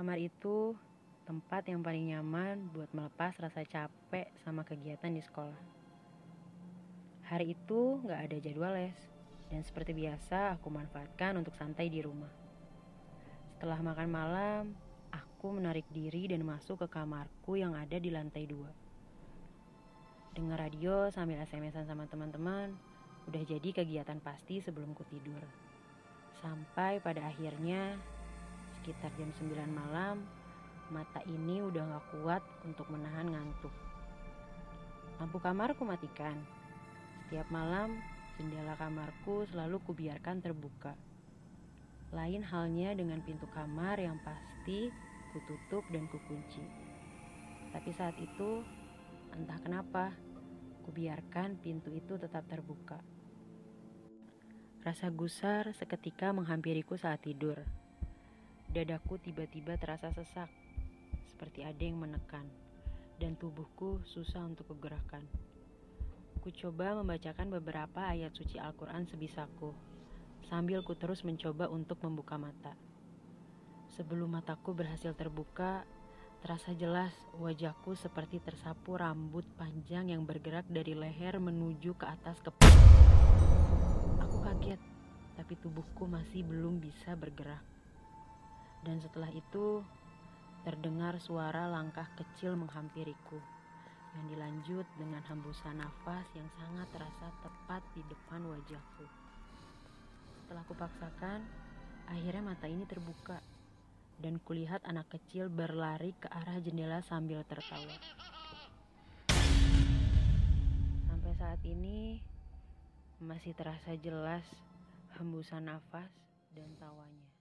Kamar itu tempat yang paling nyaman buat melepas rasa capek sama kegiatan di sekolah. Hari itu gak ada jadwal les, dan seperti biasa aku manfaatkan untuk santai di rumah. Setelah makan malam, aku menarik diri dan masuk ke kamarku yang ada di lantai dua. Dengar radio sambil SMS-an sama teman-teman, udah jadi kegiatan pasti sebelum ku tidur. Sampai pada akhirnya, sekitar jam 9 malam, mata ini udah gak kuat untuk menahan ngantuk. Lampu kamarku matikan. Setiap malam, jendela kamarku selalu kubiarkan terbuka. Lain halnya dengan pintu kamar yang pasti kututup dan kukunci. Tapi saat itu, entah kenapa, kubiarkan pintu itu tetap terbuka. Rasa gusar seketika menghampiriku saat tidur. Dadaku tiba-tiba terasa sesak, seperti ada yang menekan, dan tubuhku susah untuk kugerakkan. Ku coba membacakan beberapa ayat suci Al-Quran sebisaku, sambil ku terus mencoba untuk membuka mata. Sebelum mataku berhasil terbuka, terasa jelas wajahku seperti tersapu rambut panjang yang bergerak dari leher menuju ke atas kepala. Aku kaget, tapi tubuhku masih belum bisa bergerak. Dan setelah itu, terdengar suara langkah kecil menghampiriku yang dilanjut dengan hembusan nafas yang sangat terasa tepat di depan wajahku. Setelah kupaksakan, akhirnya mata ini terbuka dan kulihat anak kecil berlari ke arah jendela sambil tertawa. Sampai saat ini masih terasa jelas hembusan nafas dan tawanya.